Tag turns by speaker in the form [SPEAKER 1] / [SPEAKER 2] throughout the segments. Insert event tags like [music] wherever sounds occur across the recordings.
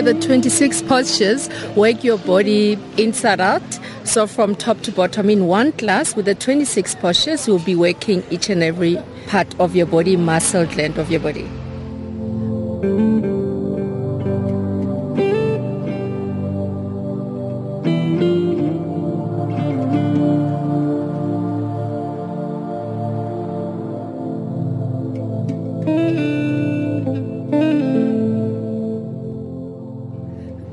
[SPEAKER 1] The 26 postures work your body inside out. So from top to bottom in one class with the 26 postures, you'll be working each and every part of your body, muscle gland of your body.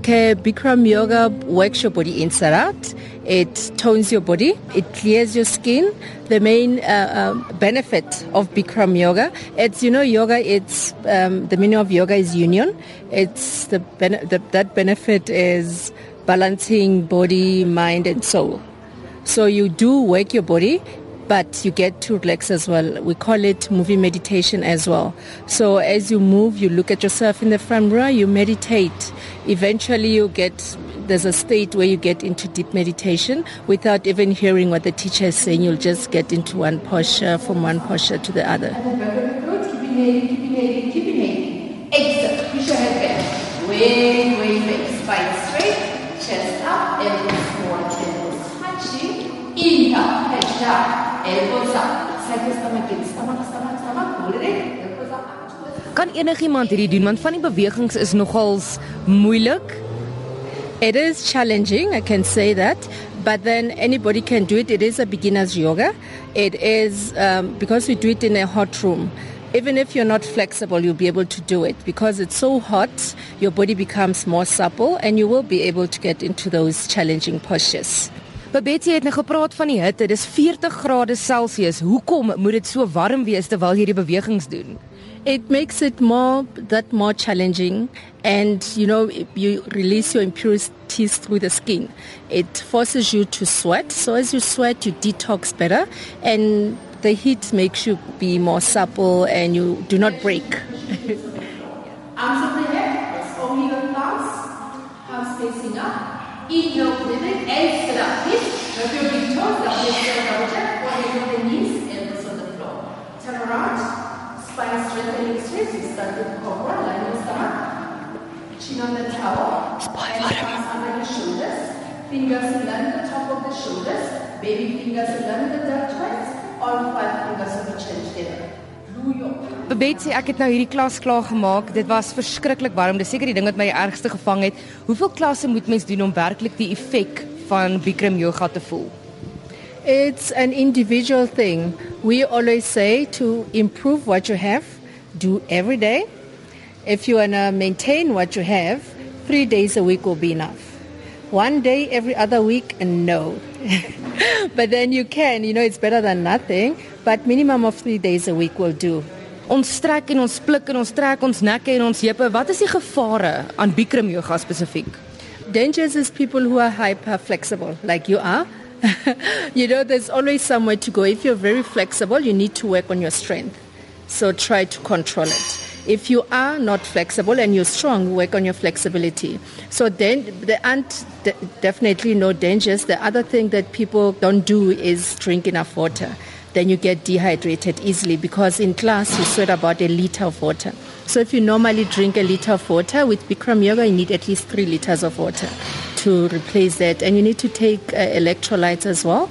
[SPEAKER 1] Okay, Bikram Yoga works your body inside out. It tones your body. It clears your skin. The main uh, uh, benefit of Bikram Yoga, it's you know yoga. It's um, the meaning of yoga is union. It's the, ben- the that benefit is balancing body, mind, and soul. So you do work your body, but you get to relax as well. We call it movie meditation as well. So as you move, you look at yourself in the front mirror, you meditate. Eventually you get there's a state where you get into deep meditation without even hearing what the teacher is saying. You'll just get into one posture from one posture to the other.
[SPEAKER 2] Exhale. Push your head back. Spine straight. Chest up. Forward. Inhale. It.
[SPEAKER 3] Kan enigiemand hierdie doen want van die bewegings is nogals moeilik.
[SPEAKER 1] It is challenging, I can say that, but then anybody can do it. It is a beginner's yoga. It is um, because we do it in a hot room. Even if you're not flexible, you'll be able to do it because it's so hot, your body becomes more supple and you will be able to get into those challenging postures.
[SPEAKER 3] Babette het nou gepraat van die hitte. Dis 40 grade Celsius. Hoekom moet dit so warm wees terwyl jy hierdie bewegings doen?
[SPEAKER 1] It makes it more that more challenging, and you know you release your impurities through the skin. It forces you to sweat. So as you sweat, you detox better, and the heat makes you be more supple, and you do not break.
[SPEAKER 2] Arms up the head. Only the thumbs. Palms facing up. In. Exhale, up. Lift. Lift your big toes. Double exhale, double check. Body on the knees. Elbows on the floor. Turn around. Spine strengthening. You start with cobra. Line your stomach. Chin on the towel. Palms under the shoulders. Fingers in line the top of the shoulders. Baby fingers in line the duck joints. All five fingers on the chin together. Glue your
[SPEAKER 3] Babette sê ek het nou hierdie klas klaar gemaak. Dit was verskriklik warm. Dis seker die ding wat my die ergste gevang het. Hoeveel klasse moet mens doen om werklik die effek van Bikram yoga te voel?
[SPEAKER 1] It's an individual thing. We always say to improve what you have, do every day. If you want to maintain what you have, three days a week will be enough. One day every other week, no. [laughs] but then you can, you know, it's better than nothing. But minimum of three days a week will do.
[SPEAKER 3] Ons strek en ons pluk en ons trek ons nekke en ons heupe. Wat is die gevare aan Bikram yoga spesifiek?
[SPEAKER 1] Dangers is people who are hyper flexible, like you are. [laughs] you know, there's always somewhere to go. If you're very flexible, you need to work on your strength. So try to control it. If you are not flexible and you're strong, work on your flexibility. So then there aren't de- definitely no dangers. The other thing that people don't do is drink enough water. Then you get dehydrated easily because in class you sweat about a liter of water. So if you normally drink a liter of water, with Bikram Yoga you need at least three liters of water to replace that. And you need to take uh, electrolytes as well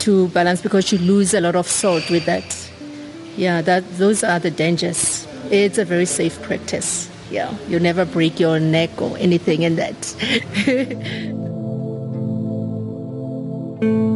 [SPEAKER 1] to balance because you lose a lot of salt with that. Yeah, that those are the dangers. It's a very safe practice. Yeah, you never break your neck or anything in that. [laughs]